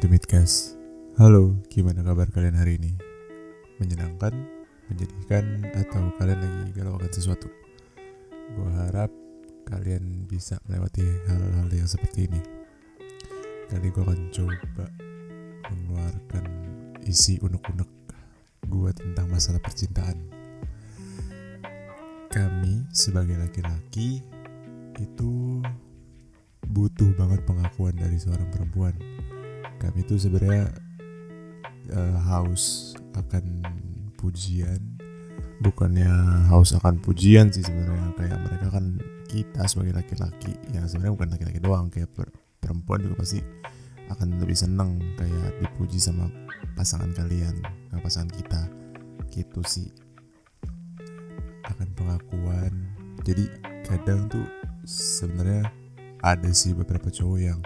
to. Halo, gimana kabar kalian hari ini? Menyenangkan, menjadikan, atau kalian lagi galau akan sesuatu? Gue harap kalian bisa melewati hal-hal yang seperti ini. Kali gue akan coba mengeluarkan isi unek-unek gue tentang masalah percintaan. Kami sebagai laki-laki itu butuh banget pengakuan dari seorang perempuan. Kami tuh sebenarnya uh, haus akan pujian, bukannya haus akan pujian sih sebenarnya. Kayak mereka kan kita sebagai laki-laki yang sebenarnya bukan laki-laki doang. Kayak per perempuan juga pasti akan lebih seneng kayak dipuji sama pasangan kalian, sama pasangan kita. Gitu sih. Akan pengakuan. Jadi kadang tuh sebenarnya ada sih beberapa cowok yang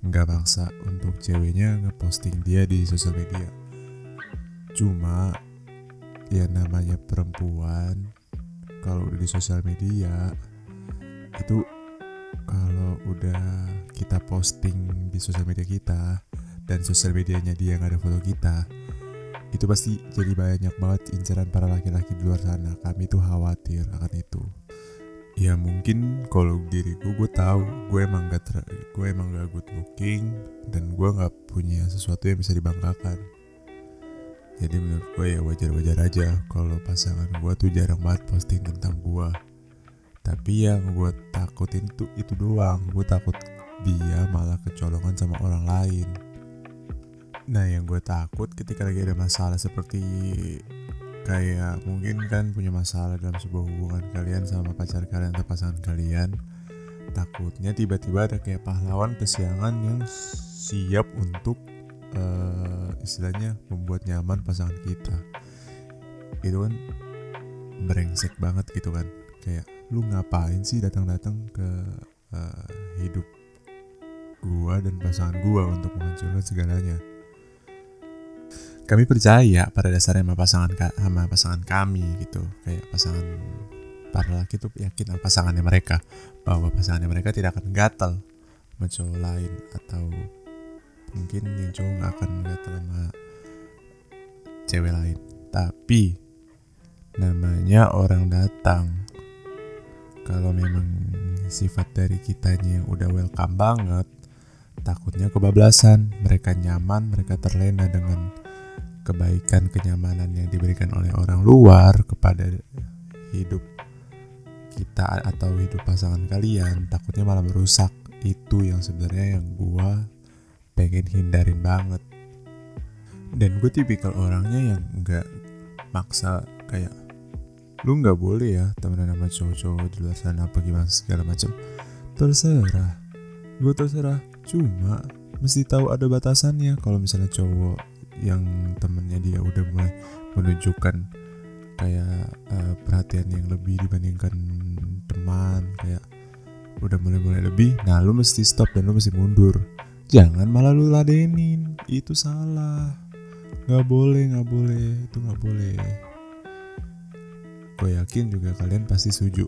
nggak maksa untuk ceweknya ngeposting dia di sosial media. Cuma ya namanya perempuan kalau udah di sosial media itu kalau udah kita posting di sosial media kita dan sosial medianya dia nggak ada foto kita itu pasti jadi banyak banget inceran para laki-laki di luar sana. Kami tuh khawatir akan itu ya mungkin kalau diriku gue tahu gue emang gak ter gue emang gak good looking dan gue nggak punya sesuatu yang bisa dibanggakan. Jadi menurut gue ya wajar-wajar aja kalau pasangan gue tuh jarang banget posting tentang gue tapi yang gue takutin tuh itu doang. Gue takut dia malah kecolongan sama orang lain. Nah yang gue takut ketika lagi ada masalah seperti kayak mungkin kan punya masalah dalam sebuah hubungan kalian sama pacar kalian atau pasangan kalian. Takutnya tiba-tiba ada kayak pahlawan kesiangan yang siap untuk uh, istilahnya membuat nyaman pasangan kita. Itu kan brengsek banget gitu kan. Kayak lu ngapain sih datang-datang ke uh, hidup gua dan pasangan gua untuk menghancurkan segalanya kami percaya pada dasarnya sama pasangan sama pasangan kami gitu. Kayak pasangan para laki itu yakin sama pasangannya mereka. Bahwa pasangannya mereka tidak akan gatal. Sama cowok lain atau mungkin yang cowok nggak akan gatal sama cewek lain. Tapi namanya orang datang. Kalau memang sifat dari kitanya yang udah welcome banget takutnya kebablasan. Mereka nyaman mereka terlena dengan kebaikan kenyamanan yang diberikan oleh orang luar kepada hidup kita atau hidup pasangan kalian takutnya malah merusak. Itu yang sebenarnya yang gue pengen hindarin banget. Dan gue tipikal orangnya yang nggak maksa kayak lu nggak boleh ya temenan sama cowok-cowok di luar sana apa gimana segala macam. Terserah. Gue terserah. Cuma mesti tahu ada batasannya. Kalau misalnya cowok yang temennya dia udah mulai menunjukkan kayak uh, perhatian yang lebih dibandingkan teman kayak udah mulai-mulai lebih nah lu mesti stop dan lu mesti mundur. Jangan malah lu ladenin itu salah. Nggak boleh nggak boleh itu nggak boleh. Gue yakin juga kalian pasti setuju.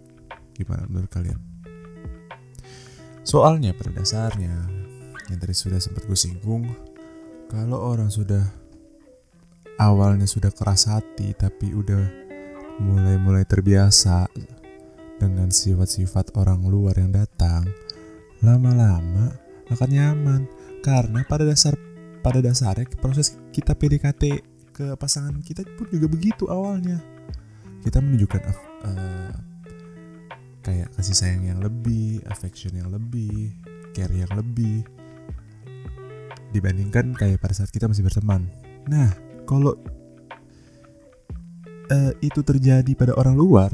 Gimana menurut kalian? Soalnya pada dasarnya yang tadi sudah sempat gue singgung kalau orang sudah awalnya sudah keras hati tapi udah mulai-mulai terbiasa dengan sifat-sifat orang luar yang datang, lama-lama akan nyaman karena pada dasar pada dasarnya proses kita PDKT ke pasangan kita pun juga begitu awalnya. Kita menunjukkan uh, kayak kasih sayang yang lebih, affection yang lebih, care yang lebih dibandingkan kayak pada saat kita masih berteman. Nah, kalau uh, itu terjadi pada orang luar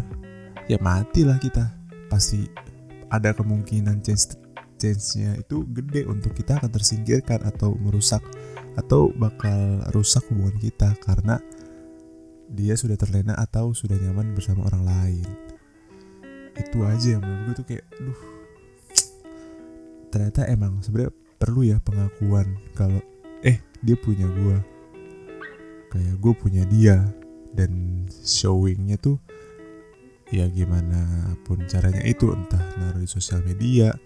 ya matilah kita. Pasti ada kemungkinan chance chance-nya itu gede untuk kita akan tersingkirkan atau merusak atau bakal rusak hubungan kita karena dia sudah terlena atau sudah nyaman bersama orang lain. Itu aja yang menurut gue tuh kayak duh. Ternyata emang sebenarnya perlu ya pengakuan kalau eh dia punya gue kayak gue punya dia dan showingnya tuh ya gimana pun caranya itu entah naruh di sosial media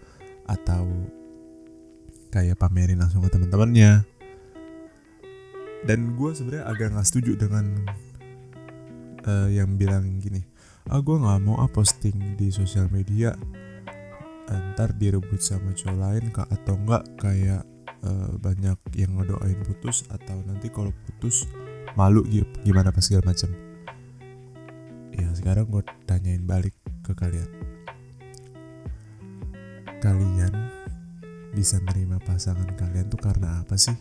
atau kayak pamerin langsung ke teman-temannya. Dan gue sebenarnya agak nggak setuju dengan uh, yang bilang gini ah gue nggak mau ah posting di sosial media ntar direbut sama cowok lain kak atau enggak kayak uh, banyak yang ngedoain putus atau nanti kalau putus malu gimana pas segala macam. Ya sekarang gue tanyain balik ke kalian. Kalian bisa nerima pasangan kalian tuh karena apa sih?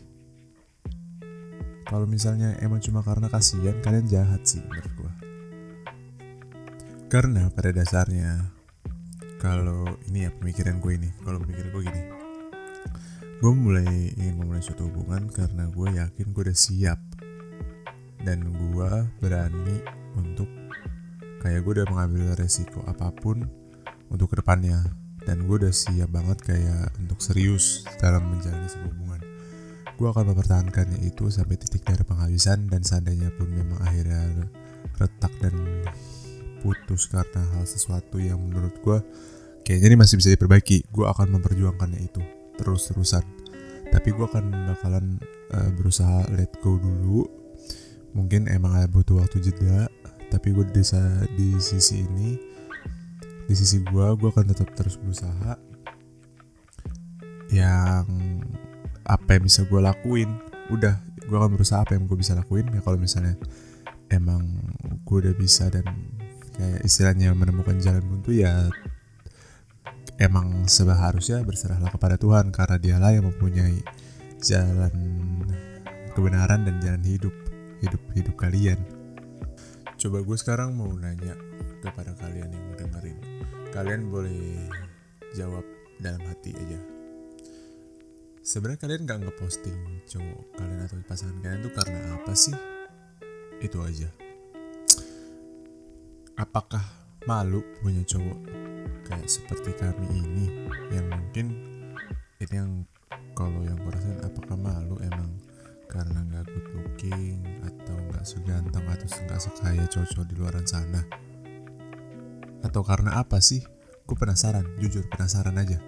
Kalau misalnya emang cuma karena kasihan kalian jahat sih menurut gue karena pada dasarnya kalau ini ya pemikiran gue ini kalau pemikiran gue gini. Gue mulai ingin memulai suatu hubungan karena gue yakin gue udah siap dan gue berani untuk kayak gue udah mengambil resiko apa pun untuk ke depannya. Dan gue udah siap banget kayak untuk serius dalam menjalani sebuah hubungan. Gue akan mempertahankannya itu sampai titik dari penghabisan dan seandainya pun memang akhirnya retak dan putus karena hal sesuatu yang menurut gue kayaknya ini masih bisa diperbaiki gue akan memperjuangkannya itu terus-terusan. Tapi gue akan bakalan uh, berusaha let go dulu mungkin emang ada butuh waktu jeda tapi gue di, di sisi ini di sisi gue gue akan tetap terus berusaha yang apa yang bisa gue lakuin. Udah gue akan berusaha apa yang gue bisa lakuin. Ya kalau misalnya emang gue udah bisa dan kayak istilahnya menemukan jalan buntu ya emang seharusnya berserahlah kepada Tuhan karena dialah yang mempunyai jalan kebenaran dan jalan hidup hidup hidup kalian. Coba gue sekarang mau nanya kepada kalian yang dengerin. Kalian boleh jawab dalam hati aja. Sebenarnya kalian gak ngeposting cowok kalian atau pasangan kalian tuh karena apa sih? Itu aja. Apakah malu punya cowok kayak seperti kami ini? Yang mungkin ini yang kalau yang gue apakah malu emang karena nggak good looking atau nggak seganteng atau nggak sekaya cowok di luar sana. Atau karena apa sih? Gue penasaran jujur penasaran aja.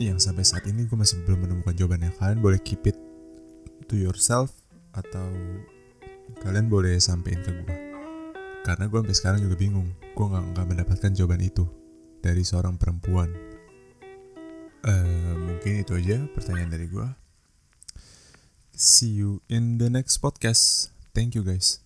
Yang sampai saat ini gue masih belum menemukan jawabannya. Kalian boleh keep it to yourself atau kalian boleh sampein ke gue karena gue sampai sekarang juga bingung. Gue nggak nggak mendapatkan jawaban itu dari seorang perempuan. Uh, mungkin itu aja pertanyaan dari gue see you in the next podcast. Thank you guys